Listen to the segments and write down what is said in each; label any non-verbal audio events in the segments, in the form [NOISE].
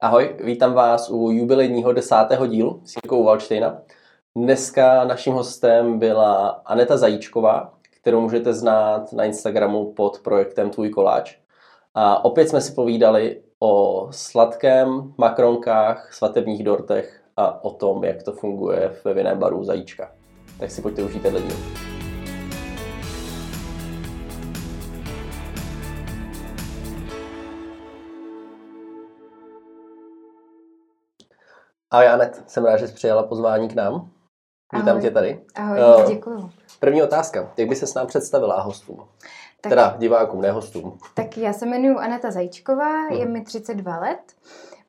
Ahoj, vítám vás u jubilejního desátého dílu s Jirkou Valštejna. Dneska naším hostem byla Aneta Zajíčková, kterou můžete znát na Instagramu pod projektem Tvůj koláč. A opět jsme si povídali o sladkém, makronkách, svatebních dortech a o tom, jak to funguje ve vinném baru Zajíčka. Tak si pojďte užít tenhle díl. Ahoj Anet, jsem rád, že jsi přijala pozvání k nám. Vítám Ahoj. tě tady. Ahoj, Eh, děkuju. První otázka. Jak by se s nám představila hostům? Tak, Teda divákům, ne hostům. tak já se jmenuji Aneta Zajíčková, je Mhm. mi 32 let.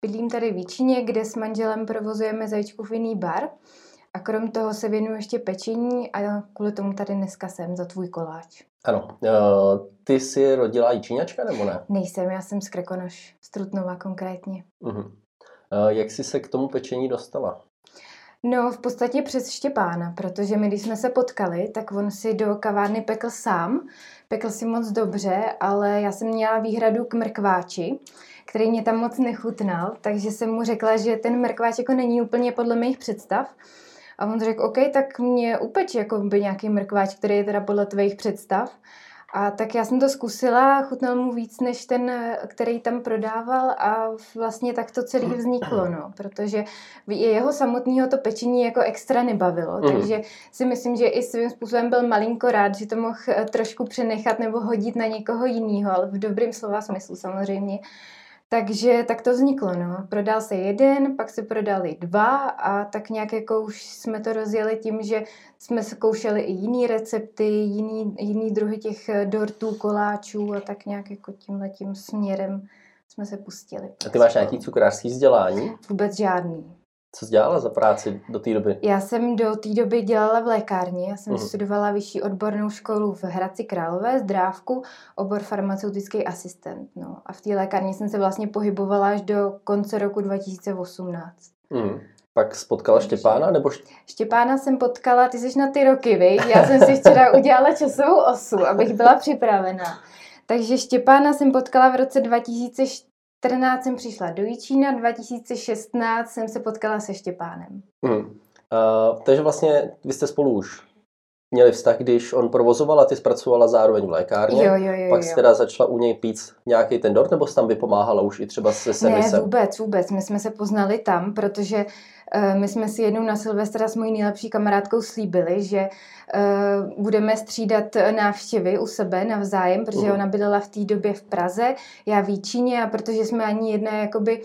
Bydlím tady v Jíčině, kde s manželem provozujeme Zajíčkův jiný bar. A krom toho se věnuju ještě pečení a kvůli tomu tady dneska jsem za tvůj koláč. Ano. eh, Ty jsi rodila Jičíňačka nebo ne? Nejsem, já jsem z Krekonoš, z Trutnova konkrétně. Mhm. Eh, Jak jsi se k tomu pečení dostala? No, v podstatě přes Štěpána, protože my, když jsme se potkali, tak on si do kavárny pekl sám. Pekl si moc dobře, ale já jsem měla výhradu k mrkváči, který mě tam moc nechutnal, takže jsem mu řekla, že ten mrkváč jako není úplně podle mých představ. A on řekl, OK, tak mě upeč jako by nějaký mrkváč, který je teda podle tvých představ. A tak já jsem to zkusila, chutnal mu víc než ten, který tam prodával a vlastně tak to celé vzniklo, no, protože jeho samotného to pečení jako extra nebavilo, Mhm. takže si myslím, že i svým způsobem byl malinko rád, že to mohl eh, trošku přenechat nebo hodit na někoho jiného, ale v dobrým slova smyslu samozřejmě. Takže tak to vzniklo, no. Prodal se jeden, pak se prodali dva a tak nějak jako už jsme to rozjeli tím, že jsme zkoušeli i jiný recepty, jiný, jiný druhy těch eh, dortů, koláčů a tak nějak jako tímhletím směrem jsme se pustili. A ty máš nějaký cukrářský vzdělání? Vůbec žádný. Co jsi dělala za práci do té doby? Já jsem do té doby dělala v lékárně, já jsem Mhm. studovala vyšší odbornou školu v Hradci Králové, zdrávku, obor farmaceutický asistent. No. A v té lékárně jsem se vlastně pohybovala až do konce roku 2018. Mhm. Pak jsi potkala Takže- Štěpána? Nebo št... Štěpána jsem potkala, ty jsi na ty roky, viď? Já jsem si včera [LAUGHS] udělala časovou osu, abych byla připravená. Takže Štěpána jsem potkala v roce 2014, jsem přišla do Jičína, 2016 jsem se potkala se Štěpánem. mhm. Uh, takže vlastně vy jste spolu už měli vztah, když on provozoval a ty zpracovala zároveň v lékárně. Jo, jo, jo. Pak jsi teda začala u něj pít nějaký ten dort, nebo jsi tam vypomáhala už i třeba se Ne, servisem? vůbec, vůbec. My jsme se poznali tam, protože uh, my jsme si jednou na Silvestra s mojí nejlepší kamarádkou slíbili, že uh, budeme střídat návštěvy u sebe navzájem, protože Mhm. ona bydlela v té době v Praze, já v Jíčíně a protože jsme ani jedné jakoby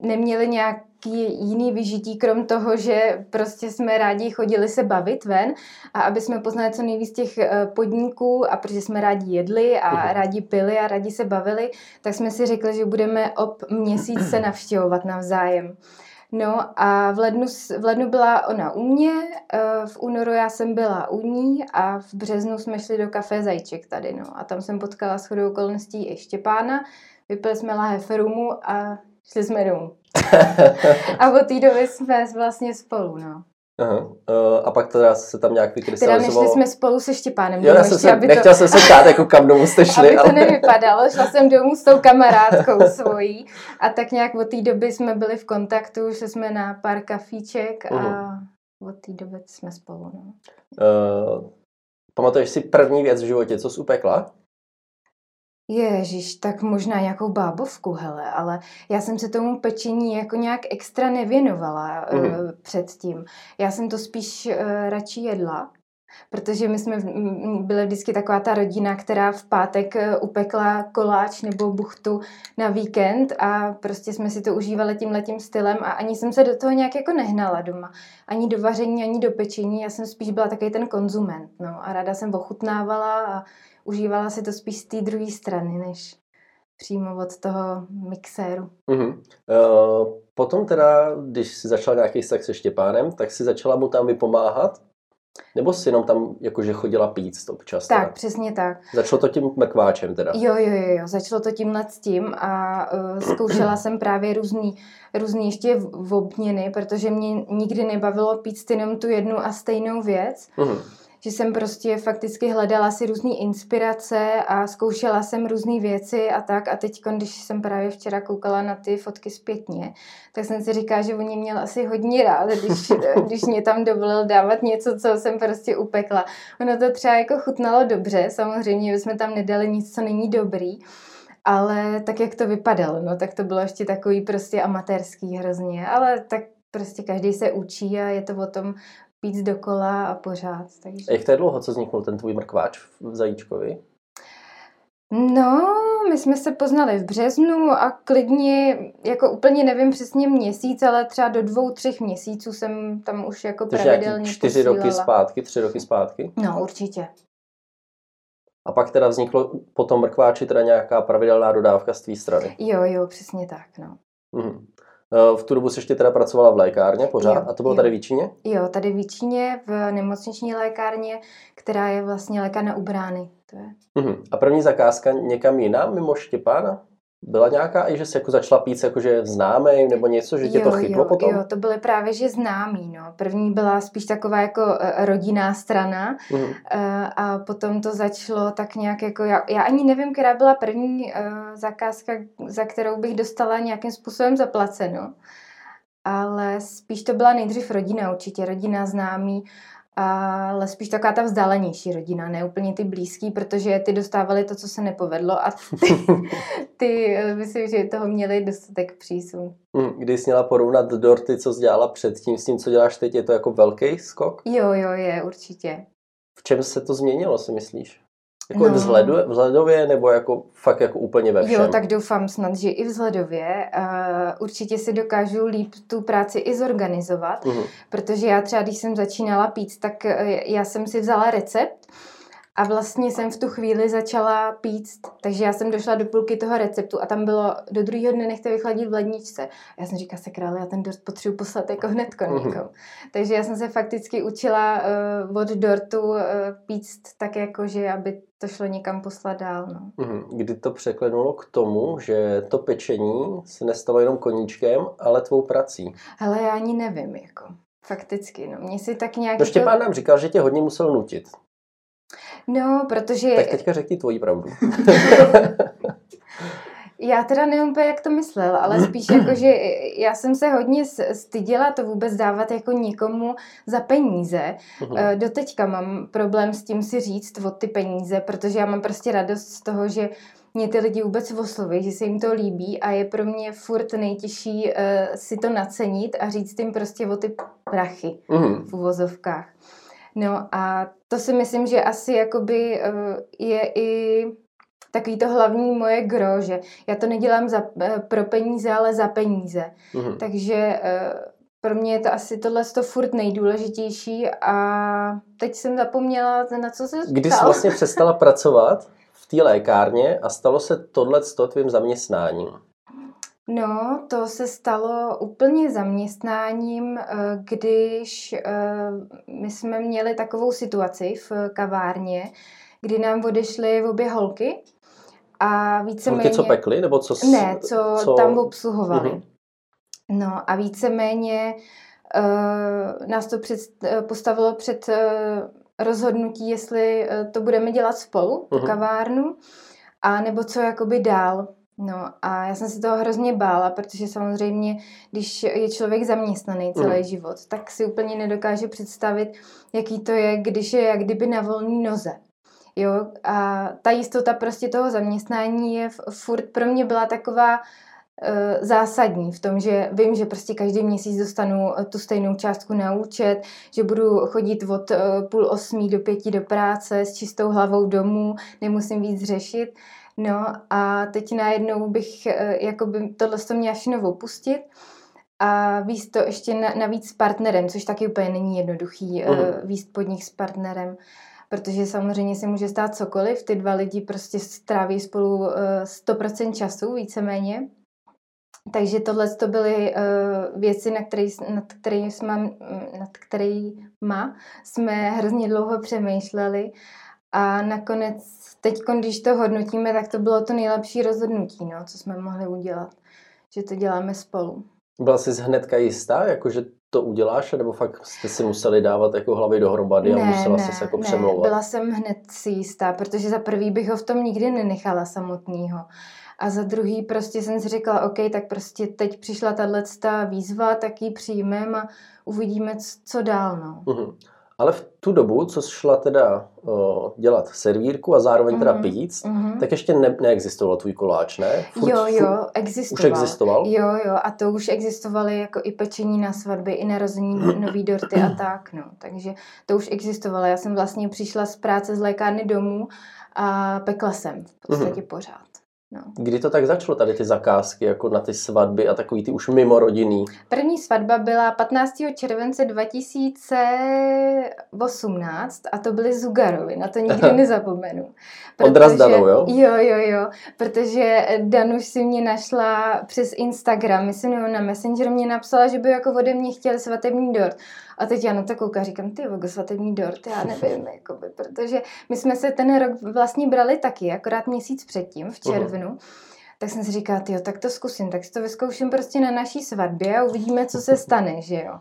neměli nějaký jiný vyžití, krom toho, že prostě jsme rádi chodili se bavit ven a aby jsme poznali co nejvíc těch eh, podniků a protože jsme rádi jedli a Mhm. rádi pili a rádi se bavili, tak jsme si řekli, že budeme ob měsíc se navštěvovat navzájem. No a v lednu, v lednu byla ona u mě, eh, v únoru já jsem byla u ní a v březnu jsme šli do kafe Zajček tady, no. A tam jsem potkala shodou okolností i Štěpána, vypili jsme lahev rumu a šli jsme domů. [LAUGHS] A od té doby jsme vlastně spolu, no. Aha. Uh, a pak teda se tam nějak Teda vykrystalizovalo. nešli jsme spolu se Štěpánem Jo, domů, jsem ještě, se, aby nechtěl to, jsem se ptát, jako kam domů jste šli, aby to ale... nevypadalo. Šla jsem domů s tou kamarádkou [LAUGHS] svojí a tak nějak od té doby jsme byli v kontaktu, šli jsme na pár kafíček a Mhm. od té doby jsme spolu. No. Uh, pamatuješ si první věc v životě, co jsi upekla? Ježíš, tak možná nějakou bábovku, hele, ale já jsem se tomu pečení jako nějak extra nevěnovala mm. předtím. Já jsem to spíš uh, radši jedla, protože my jsme byli vždycky taková ta rodina, která v pátek eh, upekla koláč nebo buchtu na víkend a prostě jsme si to užívali tím letím stylem a ani jsem se do toho nějak jako nehnala doma. Ani do vaření, ani do pečení, já jsem spíš byla takový ten konzument, no a ráda jsem ochutnávala a užívala si to spíš z té druhé strany, než přímo od toho mixéru. Mhm. Uh, potom teda, když jsi začala nějaký vztah se Štěpánem, tak si začala mu tam vypomáhat? Nebo jsi jenom tam jakože chodila pít občas? Tak, teda? přesně tak. Začalo to tím mrkváčem teda. Jo, jo, jo, jo, začalo to tímhle s tím a uh, zkoušela jsem právě různý, různý ještě v- obměny, protože mě nikdy nebavilo pít jenom tu jednu a stejnou věc. Mhm. Že jsem prostě fakticky hledala si různé inspirace a zkoušela jsem různé věci a tak. A teď, když jsem právě včera koukala na ty fotky zpětně, tak jsem si říkala, že oni měl asi hodně rád, když, [LAUGHS] když mě tam dovolil dávat něco, co jsem prostě upekla. Ono to třeba jako chutnalo dobře, samozřejmě jsme tam nedali nic, co není dobrý, ale tak, jak to vypadalo, no, tak to bylo ještě takový prostě amatérský hrozně, ale tak prostě každý se učí a je to o tom pít dokola a pořád. Takže... A jak to je dlouho, co vzniknul ten tvůj mrkváč v Zajíčkovi? No, my jsme se poznali v březnu a klidně, jako úplně nevím přesně měsíc, ale třeba do dvou, třech měsíců jsem tam už jako Takže pravidelně čtyři posílala. roky zpátky, tři roky zpátky? No, určitě. A pak teda vzniklo po tom mrkváči teda nějaká pravidelná dodávka z tvý strany? Jo, jo, přesně tak, no. Mhm. V tu dobu jsi ještě teda pracovala v lékárně pořád jo, a to bylo jo. tady v Víčíně? Jo, tady v Víčíně v nemocniční lékárně, která je vlastně lékárna u brány. To je. Uh-huh. A první zakázka někam jinam mimo Štěpána? Byla nějaká i, že jsi jako začala pít jakože známý nebo něco, že tě jo, to chytlo jo, potom? Jo, to byly právě, že známý, no. První byla spíš taková jako e, rodinná strana uh-huh. a potom to začalo tak nějak jako, já, já ani nevím, která byla první uh, zakázka, za kterou bych dostala nějakým způsobem zaplaceno, ale spíš to byla nejdřív rodina určitě, rodina známý ale spíš taková ta vzdálenější rodina, ne úplně ty blízký, protože ty dostávali to, co se nepovedlo a ty, [LAUGHS] ty eh, myslím, že toho měli dostatek přísun. Hm, když jsi měla porovnat dorty, co jsi dělala předtím s tím, co děláš teď, je to jako velký skok? Jo, jo, je, určitě. V čem se to změnilo, si myslíš? Jako no. vzhledu, vzhledově nebo jako fakt jako úplně ve všem? Jo, tak doufám snad, že i vzhledově. Uh, určitě si dokážu líp tu práci i zorganizovat, uh-huh. protože já třeba, když jsem začínala pít, tak eh, já jsem si vzala recept a vlastně jsem v tu chvíli začala pít, takže já jsem došla do půlky toho receptu a tam bylo do druhého dne nechte vychladit v ledničce. A já jsem říkala, se králi, já ten dort potřebuji poslat jako hned koníkom. Uh-huh. Takže já jsem se fakticky učila uh, od dortu uh, pít tak jako, že aby to šlo někam poslat dál. No. Uh-huh. Kdy to překlenulo k tomu, že to pečení se nestalo jenom koníčkem, ale tvou prací? Hele, já ani nevím, jako. Fakticky, no. Mně si tak nějak... No Štěpán to... nám říkal, že tě hodně musel nutit. No, protože... Tak teďka řekni tvoji pravdu. [LAUGHS] Já teda nevím úplně, jak to myslel, ale spíš jako, že já jsem se hodně styděla to vůbec dávat jako někomu za peníze. Uh-huh. Doteďka mám problém s tím si říct o ty peníze, protože já mám prostě radost z toho, že mě ty lidi vůbec osloví, že se jim to líbí a je pro mě furt nejtěžší uh, si to nacenit a říct jim prostě o ty prachy uh-huh. v uvozovkách. No a to si myslím, že asi jakoby uh, je i takový to hlavní moje gro, že já to nedělám za, uh, pro peníze, ale za peníze. Uh-huh. Takže uh, pro mě je to asi tohle to furt nejdůležitější a teď jsem zapomněla, na co se Kdy jsi vlastně přestala pracovat v té lékárně a stalo se tohle s tvým zaměstnáním? No, to se stalo úplně zaměstnáním, eh, když eh, my jsme měli takovou situaci v kavárně, kdy nám odešly obě holky a víceméně... Holky, co pekly, nebo co... Ne, co, co... tam obsluhovali. Uh-huh. No a víceméně uh, nás to před, postavilo před uh, rozhodnutí, jestli uh, to budeme dělat spolu, tu uh-huh. kavárnu, a nebo co jakoby dál. No a já jsem se toho hrozně bála, protože samozřejmě, když je člověk zaměstnaný celý mm. život, tak si úplně nedokáže představit, jaký to je, když je jak kdyby na volné noze. Jo, a ta jistota prostě toho zaměstnání je furt pro mě byla taková uh, zásadní v tom, že vím, že prostě každý měsíc dostanu tu stejnou částku na účet, že budu chodit od uh, půl osmí do pěti do práce s čistou hlavou domů, nemusím víc řešit. No a teď najednou bych eh, jakoby tohle to měla všechno opustit. A víc to ještě na, navíc s partnerem, což taky úplně není jednoduchý uh, víc pod nich s partnerem, protože samozřejmě se může stát cokoliv, ty dva lidi prostě stráví spolu uh, 100% času víceméně, takže tohle to byly uh, věci, na který, nad kterými jsme, nad kterýma jsme hrozně dlouho přemýšleli a nakonec teď, když to hodnotíme, tak to bylo to nejlepší rozhodnutí, no, co jsme mohli udělat. Že to děláme spolu. Byla jsi hnedka jistá, jako že to uděláš, nebo fakt jste si museli dávat jako hlavy dohromady ne, a musela ne, jsi se jako ne, přemlouvat? byla jsem hned si jistá, protože za prvý bych ho v tom nikdy nenechala samotného. A za druhý prostě jsem si řekla, OK, tak prostě teď přišla tahle výzva, tak ji přijmem a uvidíme, co dál. No. Mm-hmm. Ale v tu dobu, co šla teda uh, dělat servírku a zároveň teda Mhm, píc, mhm. tak ještě ne, neexistoval tvůj koláč, ne? jo, jo, Už existoval. existoval? Jo, jo, a to už existovaly jako i pečení na svatby, i narození nový dorty a tak, no. Takže to už existovalo. Já jsem vlastně přišla z práce z lékárny domů a pekla jsem v podstatě pořád. No. Kdy to tak začalo, tady ty zakázky, jako na ty svatby a takový ty už mimo rodinný? První svatba byla 15. července 2018 a to byly Zugarovi, na to nikdy [LAUGHS] nezapomenu. Ondra s Danou, jo? Jo, jo, jo, protože Danuš si mě našla přes Instagram, myslím, nebo na Messenger mě napsala, že by jako ode mě chtěl svatební dort. A teď já na to koukám, říkám, ty svatební dort, já [LAUGHS] nevím, jakoby, protože my jsme se ten rok vlastně brali taky, akorát měsíc předtím, v červnu. Tak jsem si říkala, jo, tak to zkusím, tak si to vyzkouším prostě na naší svatbě a uvidíme, co se stane, že jo.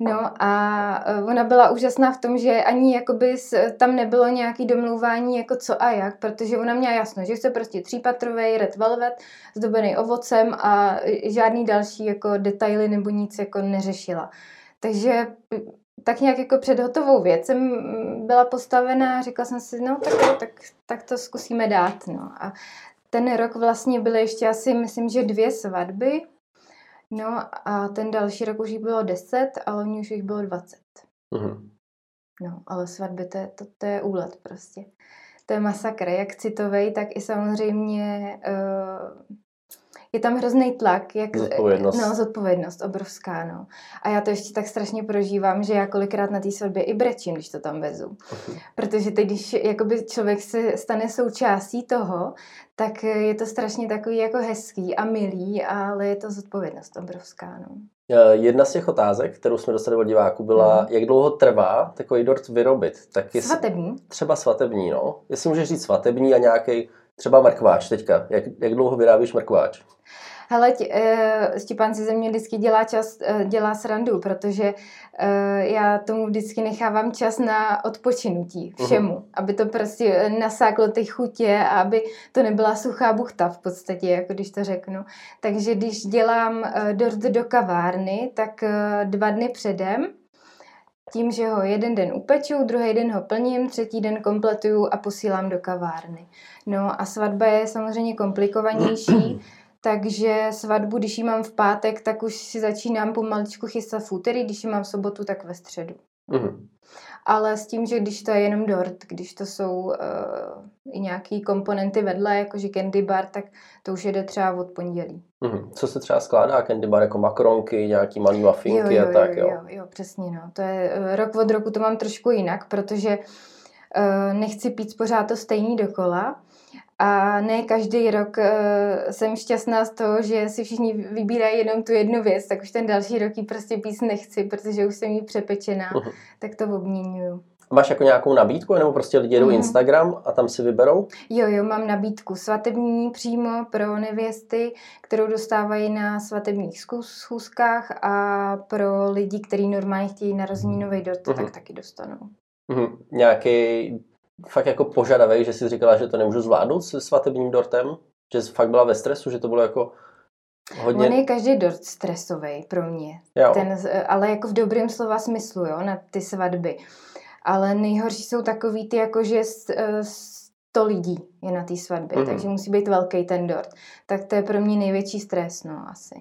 No a e, ona byla úžasná v tom, že ani jakoby tam nebylo nějaký domlouvání jako co a jak, protože ona měla jasno, že chce prostě třípatrový red velvet zdobený ovocem a žádný další jako detaily nebo nic jako neřešila. Takže tak nějak jako před hotovou věc jsem byla postavená řekla jsem si, no tak, tak, tak to zkusíme dát. No. A ten rok vlastně byly ještě asi, myslím, že dvě svatby. No a ten další rok už jich bylo 10, a loni už jich bylo 20. Mhm. No, ale svatby, to je, to, to je úlet prostě. To je masakr, jak citovej, tak i samozřejmě uh, je tam hrozný tlak. Jak, Zodpovědnost. No, zodpovědnost, obrovská, no. A já to ještě tak strašně prožívám, že já kolikrát na té svatbě i brečím, když to tam vezu. Protože teď, když jakoby člověk se stane součástí toho, tak je to strašně takový jako hezký a milý, ale je to zodpovědnost obrovská, no. Eh, Jedna z těch otázek, kterou jsme dostali od diváků, byla, Mhm. jak dlouho trvá takový dort vyrobit. Tak jestli, Svatební? třeba svatební, no. Jestli můžeš říct svatební a nějaký třeba mrkváč teďka. Jak, jak dlouho vyrábíš mrkváč? Hele, tě, uh, Štěpán si ze mě vždycky dělá čas, uh, dělá srandu, protože uh, já tomu vždycky nechávám čas na odpočinutí všemu, uh-huh. aby to prostě eh, nasáklo ty chutě a aby to nebyla suchá buchta v podstatě, jako když to řeknu. Takže když dělám dort do kavárny, tak dva dny předem tím, že ho jeden den upeču, druhý den ho plním, třetí den kompletuju a posílám do kavárny. No a svatba je samozřejmě komplikovanější, [CLEARS THROAT] takže svatbu, když ji mám v pátek, tak už si začínám pomaličku chystat v úterý, když ji mám v sobotu, tak ve středu. Mhm. Ale s tím, že když to je jenom dort, když to jsou uh, i nějaký komponenty vedle, jakože candy bar, tak to už jede třeba od pondělí. Mhm. Co se třeba skládá candy bar, jako makronky, nějaký malý mafinky a tak, jo? jo, jo, přesně, no. To je, eh, rok od roku to mám trošku jinak, protože uh, nechci pít pořád to stejný dokola, a ne každý rok uh, jsem šťastná z toho, že si všichni vybírají jenom tu jednu věc, tak už ten další rok ji prostě pít nechci, protože už jsem jí přepečená, Mhm. tak to obměňuju. Máš jako nějakou nabídku, nebo prostě lidi jedou Mhm. Instagram a tam si vyberou? Jo, jo, mám nabídku svatební přímo pro nevěsty, kterou dostávají na svatebních schůzkách a pro lidi, kteří normálně chtějí narození nový dort, Mhm. tak taky dostanou. Mhm. Nějaký fakt jako požadavek, že jsi říkala, že to nemůžu zvládnout se svatebním dortem? Že jsi fakt byla ve stresu, že to bylo jako hodně... On je každý dort stresový pro mě, Jo. Ten, ale jako v dobrém slova smyslu, jo, na ty svatby. Ale nejhorší jsou takový ty, jako že s- eh, 100 lidí je na té svatbě, Mhm. takže musí být velký ten dort. Tak to je pro mě největší stres, no asi.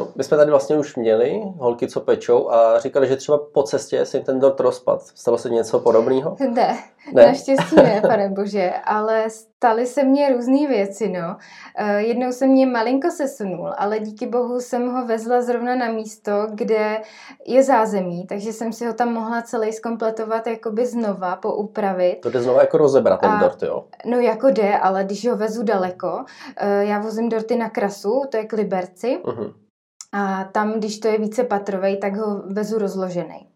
Uh, my jsme tady vlastně už měli holky, co pečou a říkali, že třeba po cestě se jim ten dort rozpad. Stalo se něco podobného? Ne, Ne. ne. naštěstí ne, pane bože, ale staly se mně různé věci, no. Eh, Jednou se mě malinko sesunul, ale díky bohu jsem ho vezla zrovna na místo, kde je zázemí, takže jsem si ho tam mohla celý zkompletovat jakoby znova, poupravit. To jde znovu jako rozebrat ten A- dort, jo? No jako jde, ale když ho vezu daleko, eh, já vozím dorty na krasu, to je k Liberci, Mhm. a tam, když to je více patrovej, tak ho vezu rozložený.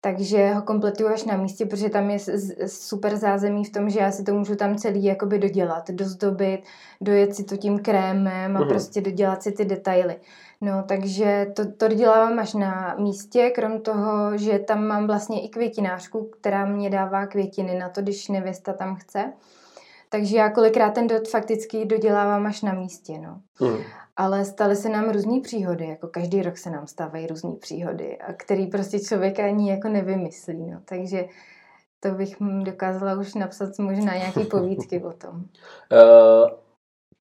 Takže ho kompletuju až na místě, protože tam je super zázemí v tom, že já si to můžu tam celý jakoby dodělat, dozdobit, dojet si to tím krémem a mm-hmm. prostě dodělat si ty detaily. No, takže to, to dodělávám až na místě, krom toho, že tam mám vlastně i květinářku, která mě dává květiny na to, když nevěsta tam chce. Takže já kolikrát ten dot fakticky dodělávám až na místě, no. Mm. Ale staly se nám různé příhody, jako každý rok se nám stávají různé příhody, a který prostě člověk ani jako nevymyslí, no. Takže to bych dokázala už napsat možná nějaké [LAUGHS] povídky o tom. Uh,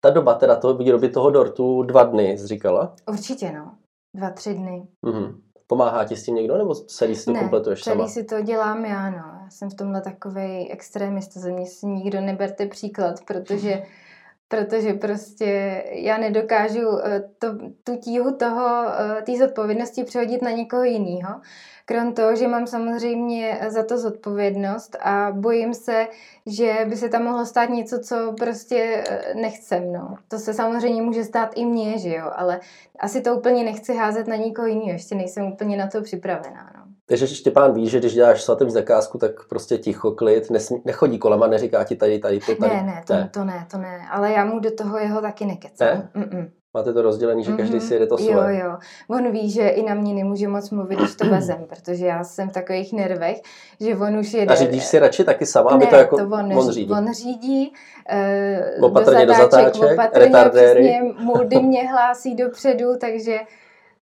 ta doba teda toho výroby toho dortu dva dny, říkala? Určitě, no. Dva, tři dny. Mm-hmm. Pomáhá ti s tím někdo, nebo celý si to ne, kompletuješ celý sama? si to dělám já, no. Já jsem v tomhle takový extrémista, ze mě si nikdo neberte příklad, protože [LAUGHS] protože prostě já nedokážu eh, to, tu tíhu toho, eh, té zodpovědnosti přehodit na někoho jiného. Krom toho, že mám samozřejmě za to zodpovědnost a bojím se, že by se tam mohlo stát něco, co prostě eh, nechcem. No. To se samozřejmě může stát i mně, že jo, ale asi to úplně nechci házet na nikoho jiného, ještě nejsem úplně na to připravená. No. Takže Štěpán ví, že když děláš svatým zakázku, tak prostě ticho, klid, nesmí, nechodí kolem a neříká ti tady, tady, to tady. Ne, ne, to ne, to ne, to ne, ale já mu do toho jeho taky nekecám. Ne? Mm-mm. Máte to rozdělení, že každý mm-hmm. si jede to svoje. Jo, jo. On ví, že i na mě nemůže moc mluvit, když to [CLEARS THROAT] vezem, protože já jsem v takových nervech, že on už jede... A řídíš si radši taky sama, aby ne, to jako to on, on řídí? On řídí uh, opatrně do zatáček, do zatáček opatrně, retardéry. Přesně, muldy [LAUGHS] mě hlásí dopředu, takže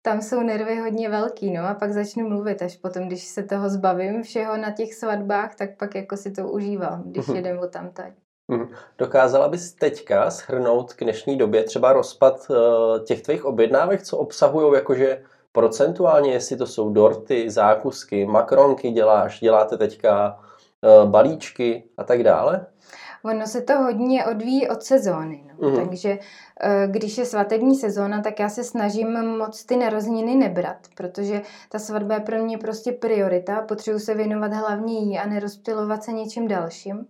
tam jsou nervy hodně velký, no a pak začnu mluvit, až potom, když se toho zbavím všeho na těch svatbách, tak pak jako si to užívám, když mm-hmm. jedem o tam tak. Mm. Dokázala bys teďka schrnout k dnešní době třeba rozpad uh, těch tvých objednávek, co obsahují jakože procentuálně, jestli to jsou dorty, zákusky, makronky děláš, děláte teďka uh, balíčky a tak dále? Ono se to hodně odvíjí od sezóny. No. Mm-hmm. Takže eh, když je svatební sezóna, tak já se snažím moc ty narozeniny nebrat, protože ta svatba je pro mě prostě priorita. Potřebuji se věnovat hlavně jí a nerozptilovat se něčím dalším.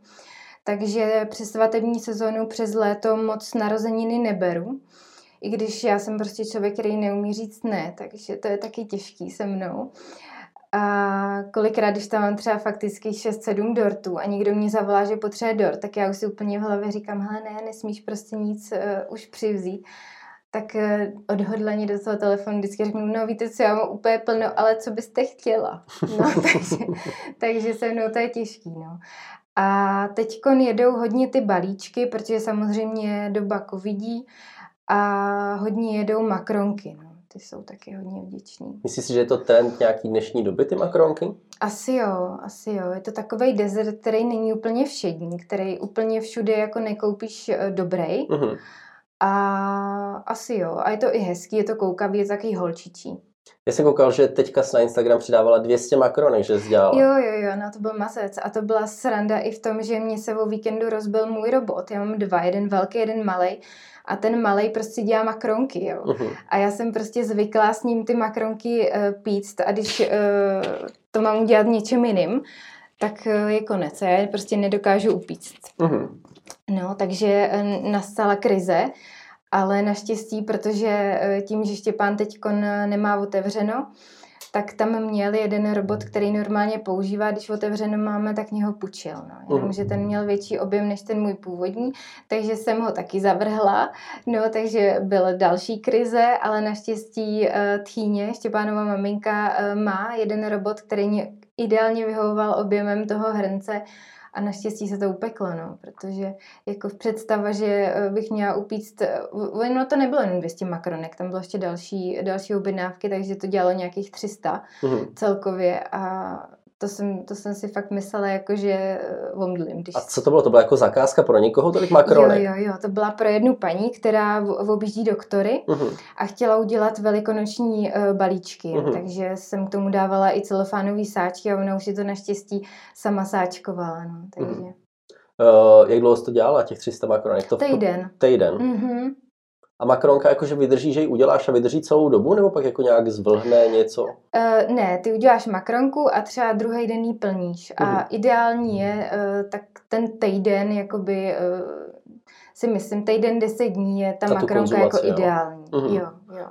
Takže přes svatební sezónu přes léto moc narozeniny neberu. I když já jsem prostě člověk, který neumí říct ne, takže to je taky těžký se mnou. A kolikrát, když tam mám třeba fakticky 6-7 dortů a někdo mě zavolá, že potřebuje dort, tak já už si úplně v hlavě říkám, hele ne, nesmíš prostě nic uh, už přivzít. Tak uh, odhodlaně do toho telefonu vždycky řeknu, no víte co, já mám úplně plno, ale co byste chtěla? No, [LAUGHS] takže, takže se mnou to je těžký, no. A teď jedou hodně ty balíčky, protože samozřejmě doba covidí a hodně jedou makronky. No. Ty jsou taky hodně vděční. Myslíš si, že je to ten nějaký dnešní doby, ty makronky? Asi jo, asi jo. Je to takový desert, který není úplně všední, který úplně všude jako nekoupíš eh, dobrý. Uh-huh. A asi jo. A je to i hezký, je to koukavý, je to takový holčičí. Já jsem koukal, že teďka na Instagram přidávala 200 makronek, že dělala. Jo, jo, jo, no to byl masec. A to byla sranda i v tom, že mě se o víkendu rozbil můj robot. Já mám dva, jeden velký, jeden malý. A ten malý prostě dělá makronky, jo. Uh-huh. A já jsem prostě zvyklá s ním ty makronky uh, pít a když uh, to mám udělat něčím jiným, tak uh, je konec. Já je prostě nedokážu upíct. Uh-huh. No, takže uh, nastala krize ale naštěstí, protože tím, že Štěpán teď nemá otevřeno, tak tam měl jeden robot, který normálně používá, když otevřeno máme, tak mě ho půjčil. No. Jenomže ten měl větší objem než ten můj původní, takže jsem ho taky zavrhla. No, takže byla další krize, ale naštěstí uh, Tchýně, Štěpánova maminka, uh, má jeden robot, který mě ideálně vyhovoval objemem toho hrnce a naštěstí se to upeklo, no, protože jako představa, že eh, bych měla upíct, eh, ono to nebylo jen 200 makronek, tam bylo ještě další, další objednávky, takže to dělalo nějakých 300 mm-hmm. celkově a to jsem, to jsem si fakt myslela, jako že eh, omdlím. Když... A co to bylo? To byla jako zakázka pro někoho, tolik makronek? Jo, jo, jo, to byla pro jednu paní, která objíždí doktory uh-huh. a chtěla udělat velikonoční uh, balíčky, uh-huh. takže jsem k tomu dávala i celofánový sáčky a ona už si to naštěstí sama sáčkovala, no, takže... Uh-huh. Uh, jak dlouho jsi to dělala, těch 300 makronek? To Týden. Týden. Uh-huh. A makronka jakože vydrží, že ji uděláš a vydrží celou dobu, nebo pak jako nějak zvlhne něco? Uh, ne, ty uděláš makronku a třeba druhý den ji plníš. Uh-huh. A mhm. ideální je uh, tak ten týden jakoby uh, si myslím, týden deset dní je ta tu makronka jako jo. ideální. Mhm. Jo, jo.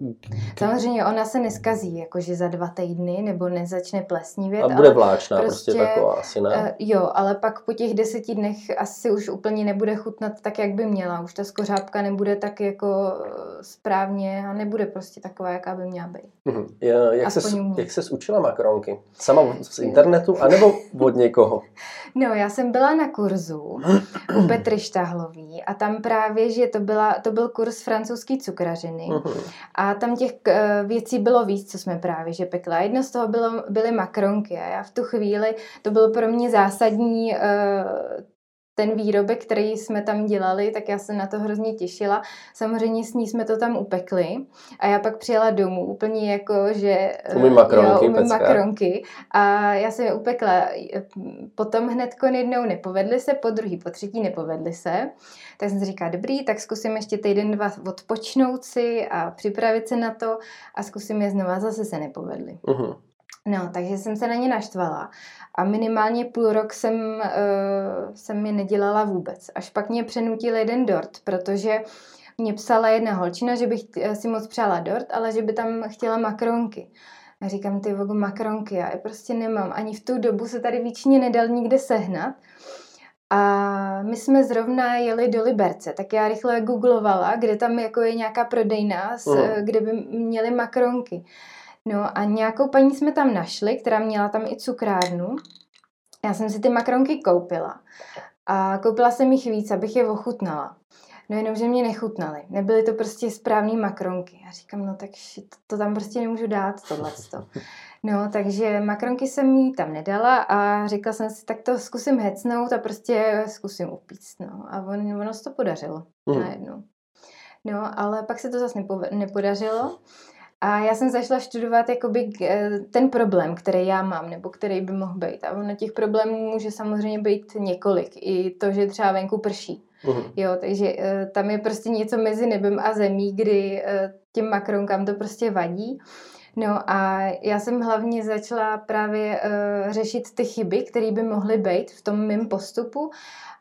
Uh, Samozřejmě ona se neskazí, jakože za dva týdny, nebo nezačne plesnivět. a bude vláčná, prostě, prostě, taková asi ne. eh, jo, ale pak po těch deseti dnech asi už úplně nebude chutnat tak, jak by měla. Už ta skořápka nebude tak jako eh, správně a nebude prostě taková, jaká by měla být. Mhm. Je- Jak ses, jak ses učila makronky? Sama z internetu, anebo od někoho? [LAUGHS] No, já jsem byla na kurzu u Petry Štahlový a tam právě, že to, byla, to byl kurz francouzský cukrařiny Mhm. a tam těch eh, věcí bylo víc, co jsme právě že pekla. Jedno z toho bylo, byly makronky a já v tu chvíli, to bylo pro mě zásadní eh, ten výrobek, který jsme tam dělali, tak já se na to hrozně těšila. Samozřejmě s ní jsme to tam upekli a já pak přijela domů úplně jako, že... eh, Umím makronky jo, umím makronky a já jsem je upekla. Potom hned jednou nepovedly se, po druhý, po třetí nepovedly se. Tak jsem si říkala, dobrý, tak zkusím ještě týden, dva odpočnout si a připravit se na to a zkusím je znova, zase se nepovedly. Mhm. No, takže jsem se na ně naštvala a minimálně půl rok jsem, uh, jsem je nedělala vůbec. Až pak mě přenutil jeden dort, protože mě psala jedna holčina, že bych eh, si moc přála dort, ale že by tam chtěla makronky. A říkám, ty vogu, makronky, já je prostě nemám. Ani v tu dobu se tady víčně nedal nikde sehnat. A my jsme zrovna jeli do Liberce, tak já rychle googlovala, kde tam jako je nějaká prodejna, s, Mhm. kde by měly makronky. No a nějakou paní jsme tam našli, která měla tam i cukrárnu. Já jsem si ty makronky koupila. A koupila jsem jich víc, abych je ochutnala. No jenom, že mě nechutnaly. Nebyly to prostě správné makronky. Já říkám, no tak shit, to tam prostě nemůžu dát, tohleto. No, takže makronky jsem jí tam nedala a říkala jsem si, tak to zkusím hecnout a prostě zkusím upíct. No. A on, ono se to podařilo Mhm. najednou. No, ale pak se to zase nepo- nepodařilo. A já jsem zašla studovat jakoby eh, ten problém, který já mám, nebo který by mohl být. A ono těch problémů může samozřejmě být několik. I to, že třeba venku prší. Mhm. Jo, takže eh, tam je prostě něco mezi nebem a zemí, kdy eh, těm makronkám to prostě vadí. No a já jsem hlavně začala právě uh, řešit ty chyby, které by mohly být v tom mém postupu.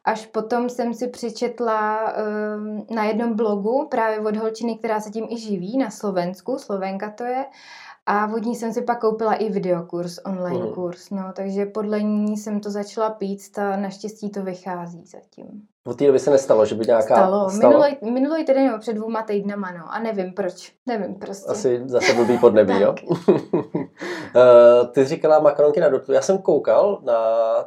Až potom jsem si přečetla uh, na jednom blogu právě od holčiny, která se tím i živí, na Slovensku, Slovenka to je, a od ní jsem si pak koupila i videokurs, online Mhm. kurz, no, takže podle ní jsem to začala pít a naštěstí to vychází zatím. Od té doby se nestalo, že by nějaká... Stalo. Minulý, minulý týden nebo před dvěma týdnama, no. A nevím proč. Nevím prostě. Asi zase blbý podnebí, jo? [LAUGHS] Eh, Ty jsi říkala makronky na dortu. Já jsem koukal na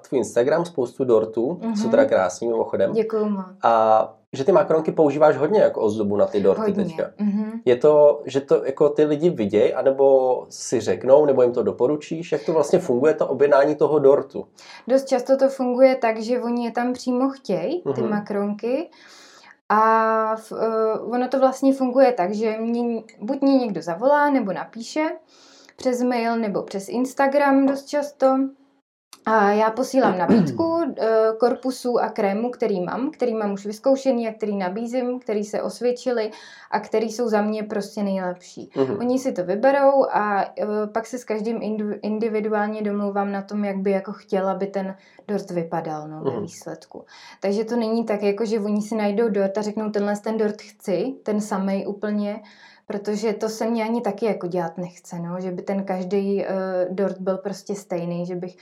tvůj Instagram spoustu dortů, mm-hmm. jsou Mhm. teda krásný mimochodem. Děkuju moc. A že ty makronky používáš hodně jako ozdobu na ty dorty Hodně. teďka. Mhm. Je to, že to jako ty lidi vidějí, anebo si řeknou, nebo jim to doporučíš? Jak to vlastně funguje, to objednání toho dortu? Dost často to funguje tak, že oni je tam přímo chtějí, ty Mhm. makronky. A v, uh, ono to vlastně funguje tak, že mě, buď mě někdo zavolá nebo napíše přes mail nebo přes Instagram dost často. A já posílám nabídku [CLEARS THROAT] eh, korpusů a krému, který mám, který mám už vyzkoušený a který nabízím, který se osvědčili a který jsou za mě prostě nejlepší. Mhm. Oni si to vyberou a eh, pak se s každým individuálně domlouvám na tom, jak by jako chtěla, aby ten dort vypadal no, ve Mhm. výsledku. Takže to není tak, jako že oni si najdou dort a řeknou, tenhle ten dort chci, ten samej úplně, protože to se mě ani taky jako dělat nechce, no, že by ten každý uh, dort byl prostě stejný, že bych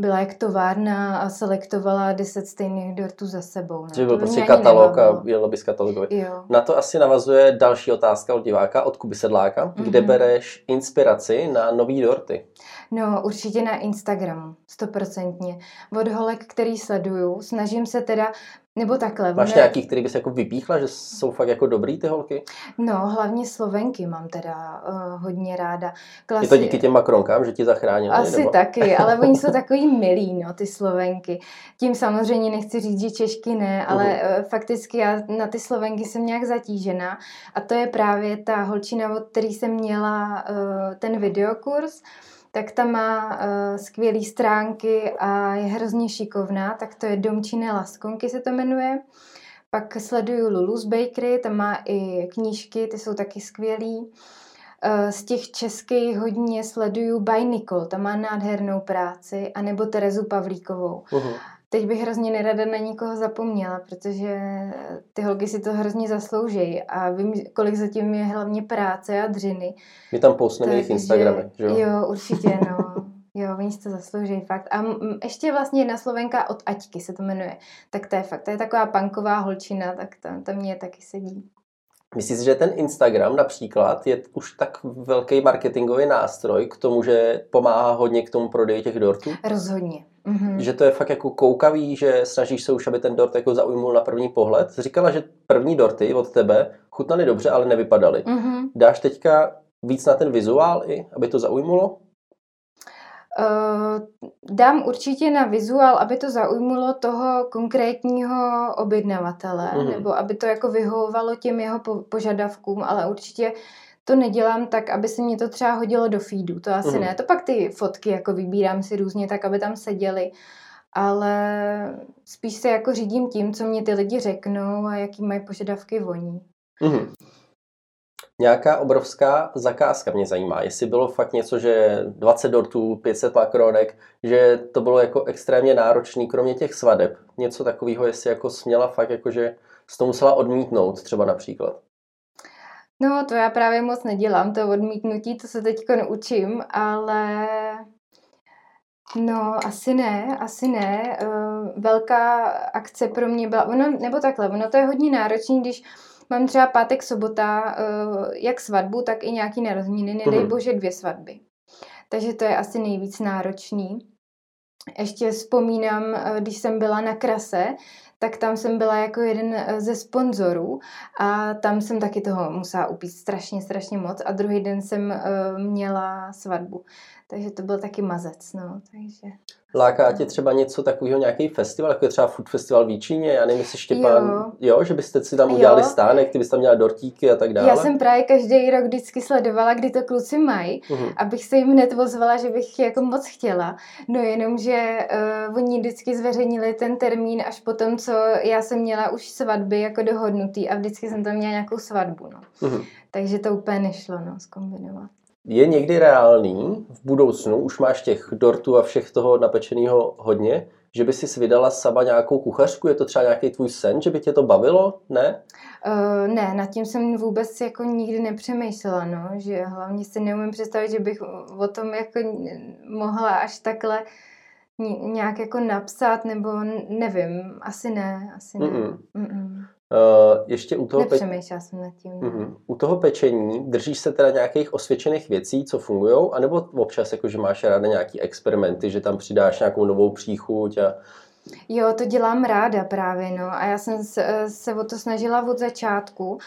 byla jak továrna a selektovala deset stejných dortů za sebou. No. Že byl To prostě katalog a jelo bys katalogový. Jo. Na to asi navazuje další otázka od diváka, od Kuby Sedláka. Mm-hmm. Kde Mhm. bereš inspiraci na nový dorty? No, určitě na Instagramu, stoprocentně. Od holek, který sleduju, snažím se teda, nebo takhle. Máš ono- nějaký, který bys jako vypíchla, že jsou fakt jako dobrý ty holky? No, hlavně Slovenky mám teda uh, hodně ráda. Klasi... Je to díky těm makronkám, že ti zachránili? Asi nebo? taky, ale oni jsou [LAUGHS] takový milí, no, ty Slovenky. Tím samozřejmě nechci říct, že Češky ne, ale Mhm. uh, fakticky já na ty Slovenky jsem nějak zatížená a to je právě ta holčina, od který jsem měla uh, ten videokurs, tak ta má uh, skvělé stránky a je hrozně šikovná, tak to je Domčine Laskonky se to jmenuje. Pak sleduju Lulu's Bakery, tam má i knížky, ty jsou taky skvělý. Eh, Z těch českých hodně sleduju by Nicole, ta má nádhernou práci, anebo Terezu Pavlíkovou. Mhm. Teď bych hrozně nerada na nikoho zapomněla, protože ty holky si to hrozně zaslouží a vím, kolik zatím je hlavně práce a dřiny. My tam postneme jejich Instagramy, že jo? Jo, určitě, no. Jo, oni si to zaslouží fakt. A ještě vlastně jedna slovenka od Aťky se to jmenuje. Tak to je fakt, to je taková punková holčina, tak to, to mě taky sedí. Myslíš, že ten Instagram například je už tak velký marketingový nástroj k tomu, že pomáhá hodně k tomu prodeji těch dortů? Rozhodně. Mm-hmm. Že to je fakt jako koukavý, že snažíš se už, aby ten dort jako zaujmul na první pohled. Říkala, že první dorty od tebe chutnaly dobře, ale nevypadaly. Mm-hmm. Dáš teďka víc na ten vizuál i, aby to zaujmulo? Uh, dám určitě na vizuál, aby to zaujmulo toho konkrétního objednavatele, mm. nebo aby to jako vyhovovalo těm jeho po- požadavkům, ale určitě to nedělám tak, aby se mě to třeba hodilo do feedu, to asi mm. ne. To pak ty fotky jako vybírám si různě tak, aby tam seděly, ale spíš se jako řídím tím, co mě ty lidi řeknou a jaký mají požadavky voní. Mm nějaká obrovská zakázka mě zajímá. Jestli bylo fakt něco, že 20 dortů, 500 makronek, že to bylo jako extrémně náročný, kromě těch svadeb. Něco takového, jestli jako směla fakt, jako že jsi to musela odmítnout třeba například. No, to já právě moc nedělám, to odmítnutí, to se teďko neučím, ale No, asi ne, asi ne. Uh, velká akce pro mě byla, ono, nebo takhle, ono to je hodně náročný, když mám třeba pátek, sobota, eh, jak svatbu, tak i nějaký narozeniny, nedej mm. bože dvě svatby. Takže to je asi nejvíc náročný. Ještě vzpomínám, eh, když jsem byla na krase, tak tam jsem byla jako jeden eh, ze sponzorů a tam jsem taky toho musela upít strašně, strašně moc a druhý den jsem měla svatbu. Takže to byl taky mazec, no, takže... Láká tě třeba něco takového, nějaký festival, jako je třeba Food Festival v Jíčíně, já nevím, jestli Štěpán, jo. jo, že byste si tam udělali jo. stánek, ty byste tam měla dortíky a tak dále. Já jsem právě každý rok vždycky sledovala, kdy to kluci mají, uh-huh. abych se jim hned ozvala, že bych jako moc chtěla. No jenom, že uh, oni vždycky zveřejnili ten termín až po tom, co já jsem měla už svatby jako dohodnutý a vždycky jsem tam měla nějakou svatbu, no. Uh-huh. Takže to úplně nešlo, no, zkombinovat je někdy reálný v budoucnu, už máš těch dortů a všech toho napečeného hodně, že by si vydala sama nějakou kuchařku? Je to třeba nějaký tvůj sen, že by tě to bavilo? Ne? Uh, ne, nad tím jsem vůbec jako nikdy nepřemýšlela, no, že hlavně si neumím představit, že bych o tom jako mohla až takhle nějak jako napsat, nebo nevím, asi ne, asi ne. Mm-mm. Mm-mm. Uh, ještě u toho, pe... jsem nad tím. Uh-huh. u toho pečení držíš se teda nějakých osvědčených věcí, co fungují, anebo občas jako, že máš ráda nějaký experimenty, že tam přidáš nějakou novou příchuť a... Jo, to dělám ráda právě, no. A já jsem se, se o to snažila od začátku,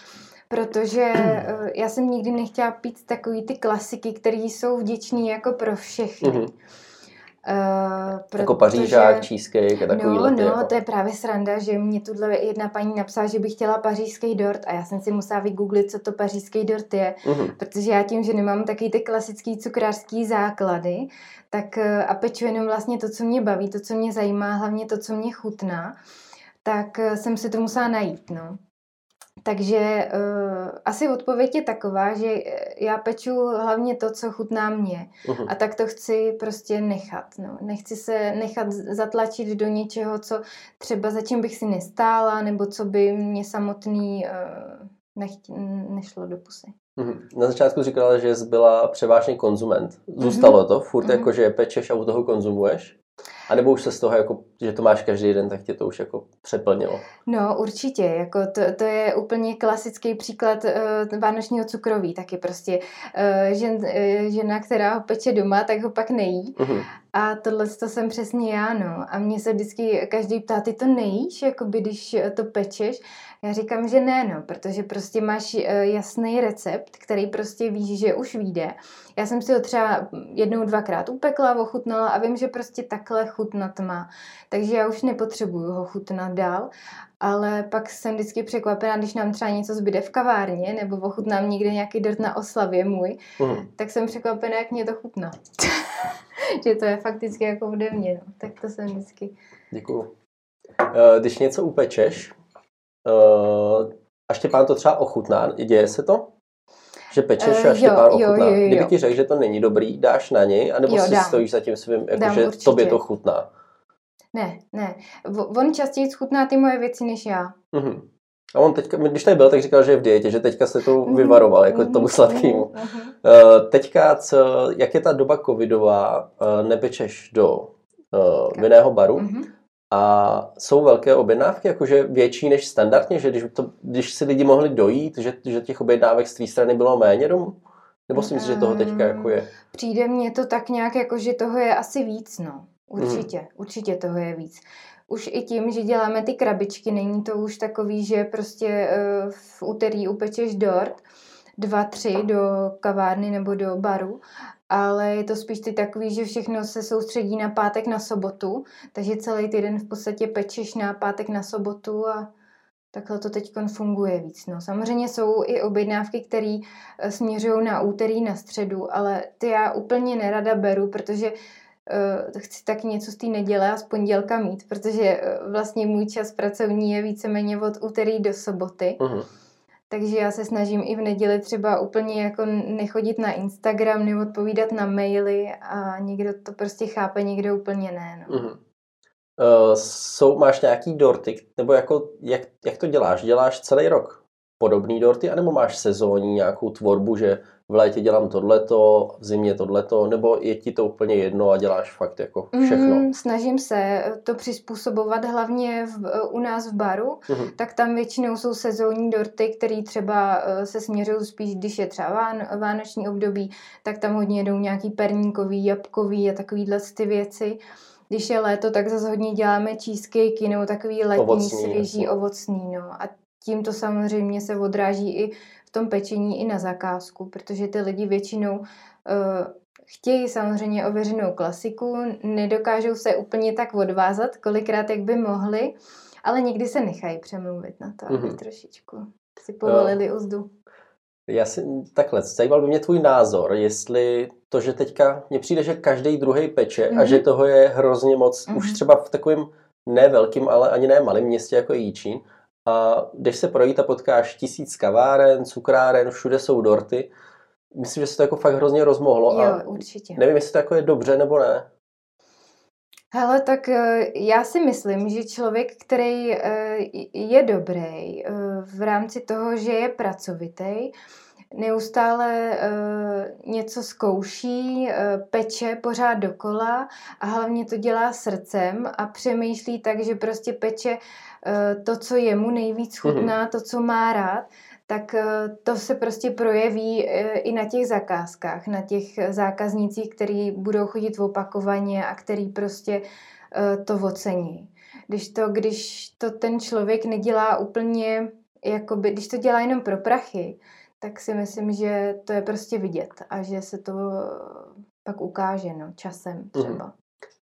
protože eh, já jsem nikdy nechtěla pít takový ty klasiky, které jsou vděčný jako pro všechny. Uh-huh. Uh, jako pařížák, cheesecake a takový No, no, jako. to je právě sranda, že mě tuhle jedna paní napsala, že by chtěla pařížský dort a já jsem si musela vygooglit, co to pařížský dort je, uh-huh. protože já tím, že nemám taky ty klasický cukrářský základy, tak eh, a peču jenom vlastně to, co mě baví, to, co mě zajímá, hlavně to, co mě chutná, tak eh, jsem si to musela najít, no. Takže uh, asi odpověď je taková, že eh, já peču hlavně to, co chutná mě. Uh-huh. A tak to chci prostě nechat. No. Nechci se nechat zatlačit do něčeho, co třeba za čím bych si nestála, nebo co by mě samotný uh, nechtě, nešlo do pusy. Uh-huh. Na začátku říkala, že jsi byla převážně konzument. Zůstalo uh-huh. to? Furt uh-huh. jako, že pečeš a u toho konzumuješ? A nebo už se z toho, jako, že to máš každý den, tak tě to už jako přeplnilo? No určitě, jako to, to je úplně klasický příklad uh, vánočního cukroví, taky prostě uh, žen, uh, žena, která ho peče doma, tak ho pak nejí. Uh-huh. A tohle to jsem přesně já, no. A mě se vždycky každý ptá, ty to nejíš, jako by když to pečeš? Já říkám, že ne, no, protože prostě máš jasný recept, který prostě víš, že už vyjde. Já jsem si ho třeba jednou, dvakrát upekla, ochutnala a vím, že prostě takhle chutnat má. Takže já už nepotřebuju ho chutnat dál, ale pak jsem vždycky překvapená, když nám třeba něco zbyde v kavárně, nebo ochutnám někde nějaký dort na oslavě můj, uh-huh. tak jsem překvapená, jak mě to chutná. [LAUGHS] [LAUGHS] že to je fakticky jako ode mě, no. tak to jsem vždycky. Děkuju. Eh, když něco upečeš, eh, a Štěpán to třeba ochutná, děje se to? Že pečeš uh, a Štěpán jo, ochutná. Jo, jo, jo. Kdyby ti řekl, že to není dobrý, dáš na něj, anebo jo, si dám. stojíš za tím svým, jako, dám, že určitě. tobě to chutná? Ne, ne. On častěji schutná ty moje věci než já. Mm-hmm. A on teďka, když tady byl, tak říkal, že je v dietě, že teďka se to mhm. vyvaroval, jako tomu mhm. sladkému. Uh, teďka, co, jak je ta doba covidová, uh, nepečeš do uh, vinného baru a jsou velké objednávky, jakože větší než standardně, že když, to, když si lidi mohli dojít, že, že těch objednávek z tvý strany bylo méně domů? Nebo si myslíš, že toho teďka jako je? Přijde mně to tak nějak, jako že toho je asi víc, no. Určitě, mm. určitě toho je víc už i tím, že děláme ty krabičky, není to už takový, že prostě uh, v úterý upečeš dort, dva, tři do kavárny nebo do baru, ale je to spíš ty takový, že všechno se soustředí na pátek na sobotu, takže celý týden v podstatě pečeš na pátek na sobotu a takhle to teď funguje víc. No. Samozřejmě jsou i objednávky, které eh, směřují na úterý, na středu, ale ty já úplně nerada beru, protože chci taky něco z té neděle a z pondělka mít, protože uh, vlastně můj čas pracovní je víceméně od úterý do soboty. Uh-huh. Takže já se snažím i v neděli třeba úplně jako nechodit na Instagram, neodpovídat na maily a někdo to prostě chápe, někdo úplně ne. No. Uh-huh. Uh, jsou, máš nějaký dorty, nebo jako, jak, jak to děláš? Děláš celý rok podobný dorty, anebo máš sezónní nějakou tvorbu, že v létě dělám tohleto, v zimě tohleto, nebo je ti to úplně jedno a děláš fakt jako všechno? Mm, snažím se to přizpůsobovat hlavně v, u nás v baru, mm-hmm. tak tam většinou jsou sezónní dorty, které třeba eh, se směřují spíš, když je třeba ván, vánoční období, tak tam hodně jedou nějaký perníkový, jabkový a takovýhle ty věci. Když je léto, tak zase hodně děláme cheesecakey nebo takový letní, ovocný, svěží, jasný. ovocný. No. A tím to samozřejmě se odráží i v tom pečení i na zakázku, protože ty lidi většinou uh, chtějí samozřejmě ověřenou klasiku, nedokážou se úplně tak odvázat, kolikrát jak by mohli, ale někdy se nechají přemluvit na to, aby mm-hmm. trošičku si povolili no. uzdu. Já si takhle, zajímal by mě tvůj názor, jestli to, že teďka mně přijde, že každý druhý peče mm-hmm. a že mhm. toho je hrozně moc, mm-hmm. už mhm. třeba v takovém ne velkým, ale ani ne malém městě jako Jíčín, a když se projít a potkáš tisíc kaváren, cukráren, všude jsou dorty, myslím, že se to jako fakt hrozně rozmohlo. Jo, a určitě. Nevím, jestli to jako je dobře nebo ne. Hele, tak eh, já si myslím, že člověk, který eh, je dobrý eh, v rámci toho, že je pracovitý, neustále něco zkouší, peče pořád dokola a hlavně to dělá srdcem a přemýšlí tak, že prostě peče to, co jemu nejvíc chutná, mm-hmm. to, co má rád, tak eh, to se prostě projeví eh, i na těch zakázkách, na těch zákaznících, který budou chodit opakovaně a který prostě to ocení. Když to, když to ten člověk nedělá úplně, jakoby, když to dělá jenom pro prachy, tak si myslím, že to je prostě vidět a že se to pak ukáže no, časem mhm. třeba. Mm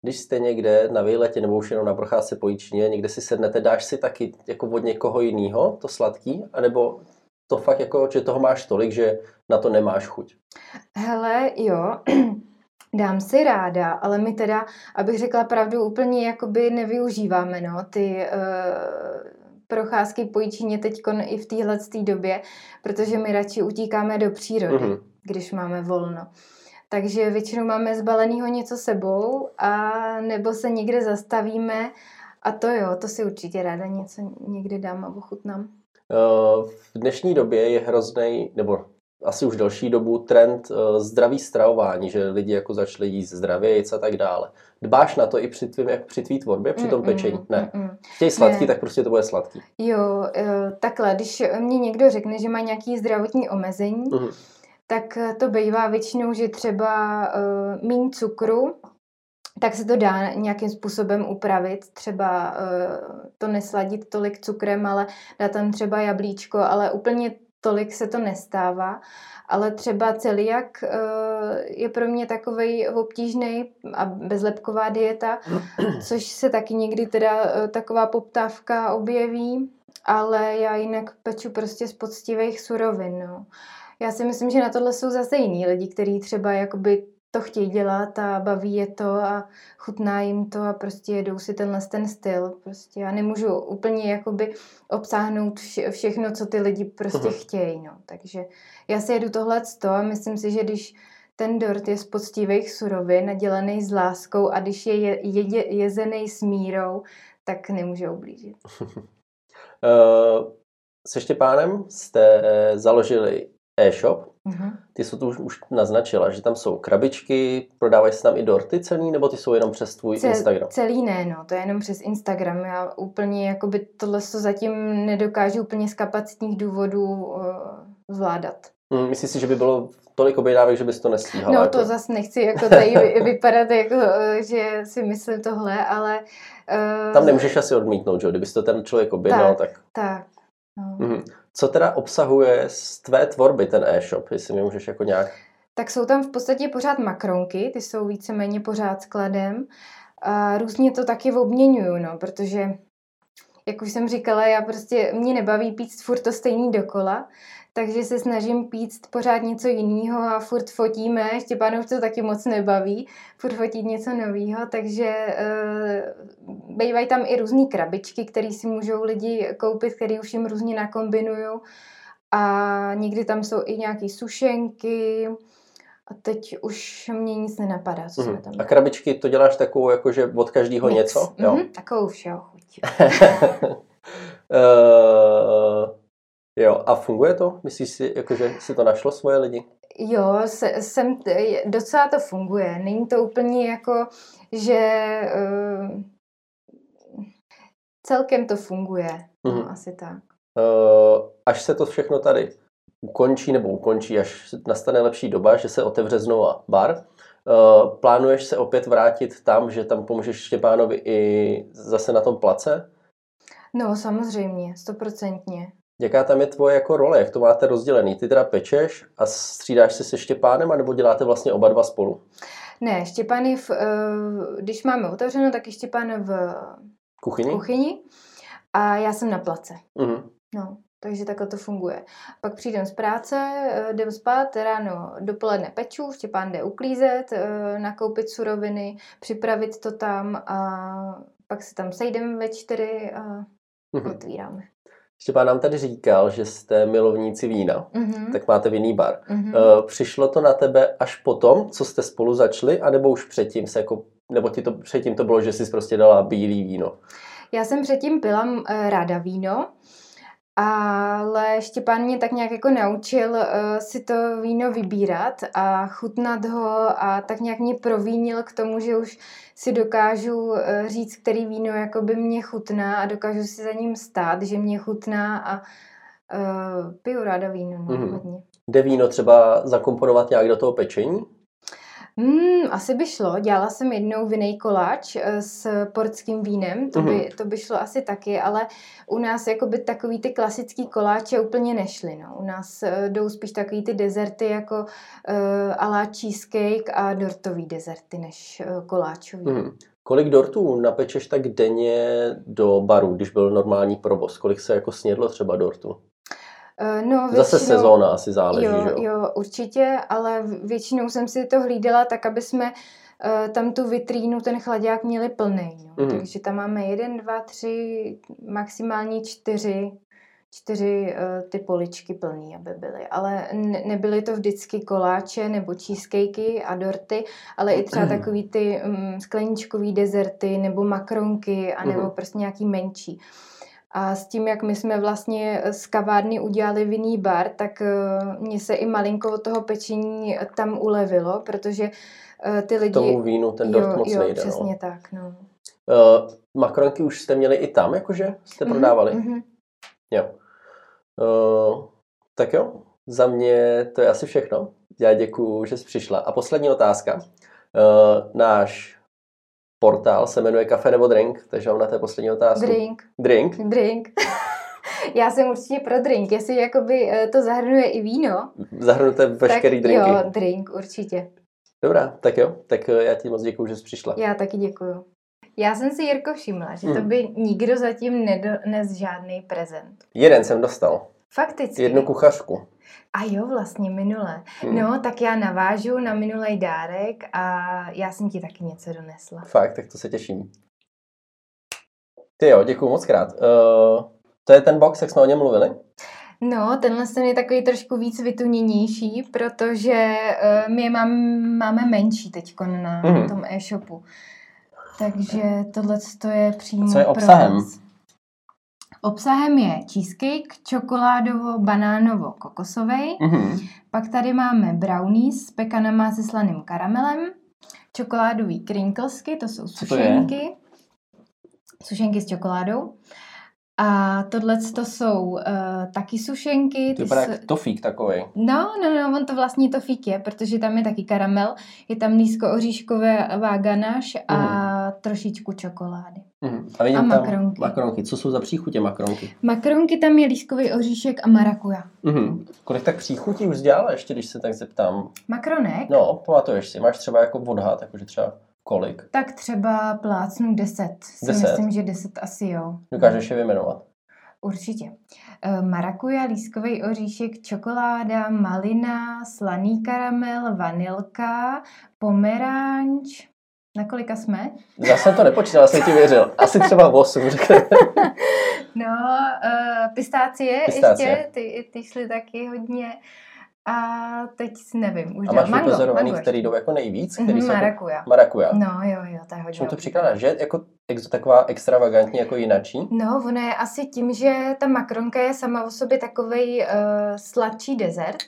když jste někde na výletě nebo už jenom na procházce po Jíčíně, někde si sednete, dáš si taky jako od někoho jiného to sladký, anebo to fakt jako, že toho máš tolik, že na to nemáš chuť? Hele, jo, [CLEARS THROAT] dám si ráda, ale my teda, abych řekla pravdu, úplně jakoby nevyužíváme, no, ty uh, procházky po Jíčíně teď i v téhle době, protože my radši utíkáme do přírody, mm-hmm. když máme volno. Takže většinou máme zbalenýho něco sebou a nebo se někde zastavíme a to jo, to si určitě ráda něco někde dám a ochutnám. Eh, v dnešní době je hrozný, nebo asi už další dobu trend uh, zdravý stravování, že lidi jako začali jíst zdravě a tak dále. Dbáš na to i při tvým, jak při tvý tvorbě, při tom mm, pečení? Ne. Mm, Chtějí sladký, ne. tak prostě to bude sladký. Jo, uh, takhle, když mě někdo řekne, že má nějaký zdravotní omezení, mm tak eh, to bývá většinou, že třeba uh, míň cukru, tak se to dá nějakým způsobem upravit, třeba uh, to nesladit tolik cukrem, ale dá tam třeba jablíčko, ale úplně tolik se to nestává. Ale třeba celiak je pro mě takový obtížný a bezlepková dieta, což se taky někdy teda taková poptávka objeví, ale já jinak peču prostě z poctivých surovin. No. Já si myslím, že na tohle jsou zase jiní lidi, kteří třeba jakoby to chtějí dělat a baví je to a chutná jim to a prostě jedou si tenhle ten styl. Prostě já nemůžu úplně jakoby obsáhnout vše, všechno, co ty lidi prostě uh-huh. chtějí. No. Takže já si jedu tohle a myslím si, že když Ten dort je z poctivých surovin, nadělený s láskou a když je, je, je jezený s mírou, tak nemůže ublížit. uh, [LAUGHS] se Štěpánem jste založili e-shop. Mhm. Ty jsi to už, už naznačila, že tam jsou krabičky, prodávají se tam i dorty celý, nebo ty jsou jenom přes tvůj Cel, Instagram? Celý ne, no, to je jenom přes Instagram. Já úplně jakoby tohle to zatím nedokážu úplně z kapacitních důvodů uh, zvládat. Hmm, myslíš si, že by bylo tolik objednávek, že bys to nestíhala? No jako? to zase nechci jako tady vy- [LAUGHS] vypadat, jako, eh, že si myslím tohle, ale... Uh, Tam nemůžeš asi odmítnout, že? jo? Kdyby to ten člověk objednal, tak... Tak, tak. No. Mhm. Co teda obsahuje z tvé tvorby ten e-shop, jestli mi můžeš jako nějak... Tak jsou tam v podstatě pořád makronky, ty jsou víceméně pořád skladem. A různě to taky obměňuju, no, protože, jak už jsem říkala, já prostě, mě nebaví pít furt to stejný dokola, takže se snažím pít pořád něco jiného a furt fotíme, Štěpánov to taky moc nebaví, furt fotit něco nového, takže uh, bývají tam i různé krabičky, které si můžou lidi koupit, které už jim různě nakombinuju a někdy tam jsou i nějaké sušenky a teď už mě nic nenapadá, co jsme Mhm. tam A krabičky to děláš takovou, jakože od každého něco? Jo? Mhm, takovou všeho chuť. [LAUGHS] uh, jo, a funguje to? Myslíš si, jakože si to našlo svoje lidi? Jo, se, jsem, docela to funguje. Není to úplně jako, že uh, celkem to funguje. Mhm. No, asi tak. Uh, až se to všechno tady ukončí nebo ukončí, až nastane lepší doba, že se otevře znova bar, plánuješ se opět vrátit tam, že tam pomůžeš Štěpánovi i zase na tom place? No, samozřejmě, stoprocentně. Jaká tam je tvoje jako role, jak to máte rozdělený? Ty teda pečeš a střídáš se se Štěpánem, anebo děláte vlastně oba dva spolu? Ne, Štěpán je, v, uh, když máme otevřeno, tak je Štěpán v Kuchyni? kuchyni a já jsem na place. Mhm. No, takže takhle to funguje. Pak přijdem z práce, eh, jdem spát, ráno dopoledne peču, Štěpán jde uklízet, eh, nakoupit suroviny, připravit to tam a pak se tam sejdeme ve čtyři a Mhm. otvíráme. Štěpán nám tady říkal, že jste milovníci vína, Mhm. tak máte vinný bar. Mhm. Uh, přišlo to na tebe až potom, co jste spolu začali, anebo už předtím se jako, nebo ti to předtím to bylo, že jsi prostě dala bílý víno? Já jsem předtím pila ráda víno, ale Štěpán mě tak nějak jako naučil uh, si to víno vybírat a chutnat ho a tak nějak mě provínil k tomu, že už si dokážu uh, říct, který víno jako by mě chutná a dokážu si za ním stát, že mě chutná a uh, piju ráda víno, no, Mhm. hodně. Jde víno třeba zakomponovat nějak do toho pečení? Hmm, asi by šlo. Dělala jsem jednou vinej koláč eh, s portským vínem, to by, Mhm. to by šlo asi taky, ale u nás jakoby takový ty klasický koláče úplně nešly. No. U nás eh, jdou spíš takový ty dezerty jako uh, ala cheesecake a dortový dezerty než uh, koláčový. Mhm. Kolik dortů napečeš tak denně do baru, když byl normální provoz? Kolik se jako snědlo třeba dortu? Eh, no, Zase sezóna asi záleží, jo, že jo? jo, určitě, ale většinou jsem si to hlídala tak, aby jsme uh, tam tu vitrínu, ten chlaďák měli plný. No. Mhm. Takže tam máme jeden, dva, tři, maximálně čtyři, čtyři uh, ty poličky plný, aby byly. Ale ne, nebyly to vždycky koláče nebo cheesecakey a dorty, ale i třeba takový ty um, skleníčkový dezerty nebo makronky, anebo Mhm. prostě nějaký menší. A s tím, jak my jsme vlastně z kavárny udělali vinný bar, tak eh, mně se i malinko od toho pečení tam ulevilo, protože eh, ty lidi... Tomu vínu ten dort jo, moc jo, nejde. přesně No. tak, no. Uh, makronky už jste měli i tam, jakože jste Mhm, prodávali? mhm. Jo. Uh, tak jo, za mě to je asi všechno. Já děkuju, že jsi přišla. A poslední otázka. Uh, náš portál se jmenuje Kafe nebo Drink, takže mám na té poslední otázku. Drink, Drink. drink. Já jsem určitě pro drink, jestli jakoby eh, to zahrnuje i víno, Zahrnuté veškerý tak drinky. jo, drink, určitě. Dobrá, tak jo. Tak eh, já ti moc děkuju, že jsi přišla. Já taky děkuju. Já jsem si, Jirko, všimla, že to Mhm. by nikdo zatím nedones žádný prezent. Jeden jsem dostal. Fakticky. Jednu kuchařku. A jo, vlastně minule. Hm. No, tak já navážu na minulý dárek a já jsem ti taky něco donesla. Fakt, tak to se těším. Ty jo, děkuju moc krát. Uh, to je ten box, jak jsme o něm mluvili? No, tenhle ten je takový trošku víc vytuněnější, protože uh, my je mám, máme menší teď na mm. tom e-shopu. Takže tohle je přímo Co je obsahem? Pro vás. Obsahem je cheesecake, čokoládovo-banánovo-kokosový. Mm-hmm. Pak tady máme brownies s pekanama se slaným karamelem, čokoládový krinklsky, to jsou sušenky. Sušenky s čokoládou. A tohle to jsou uh, taky sušenky. To vypadá jak tofík takový. No, no, no, on to vlastně tofík je, protože tam je taky karamel, je tam nízko oříšková ganaš a mm. trošičku čokolády. Mm. A, a makronky. makronky. Co jsou za příchutě makronky? Makronky tam je lískový oříšek a marakuja. Mm. Kolik tak příchutí už dělala ještě, když se tak zeptám? Makronek? No, pamatuješ si. Máš třeba jako odhad, jakože třeba Kolik? Tak třeba plácnu 10. Si myslím, že 10 asi jo. Dokážeš je vyjmenovat? Určitě. Eh, marakuja, lískový oříšek, čokoláda, malina, slaný karamel, vanilka, pomeranč. Na kolika jsme? Já jsem to nepočítal, já jsem ti věřil. Asi třeba 8, řekne. [LAUGHS] no, uh, pistácie, pistácie, ještě, ty, ty šly taky hodně. A teď nevím. Už a máš mango, vypozorovaný, mango který jdou jako nejvíc? Který mm, marakuja. Marakuja. No jo, jo, to je hodně. Čím to přikládá? Že jako taková extravagantní jako jinačí? No, ono je asi tím, že ta makronka je sama o sobě takový uh, sladší dezert,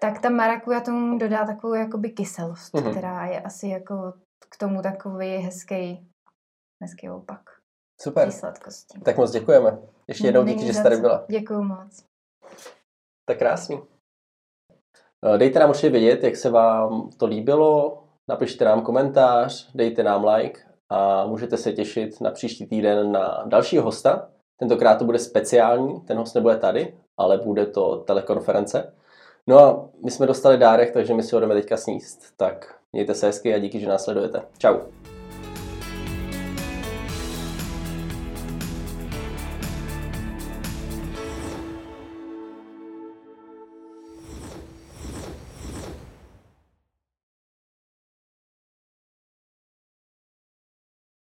tak ta marakuja tomu dodá takovou jakoby kyselost, mm-hmm. která je asi jako k tomu takový hezký, hezký opak. Super. Tak moc děkujeme. Ještě jednou díky, že jste tady byla. Děkuju moc. Tak krásný. Eh, dejte nám určitě vědět, jak se vám to líbilo, napište nám komentář, dejte nám like a můžete se těšit na příští týden na dalšího hosta. Tentokrát to bude speciální, ten host nebude tady, ale bude to telekonference. No a my jsme dostali dárek, takže my si ho jdeme teďka sníst. Tak mějte se hezky a díky, že nás sledujete. Čau.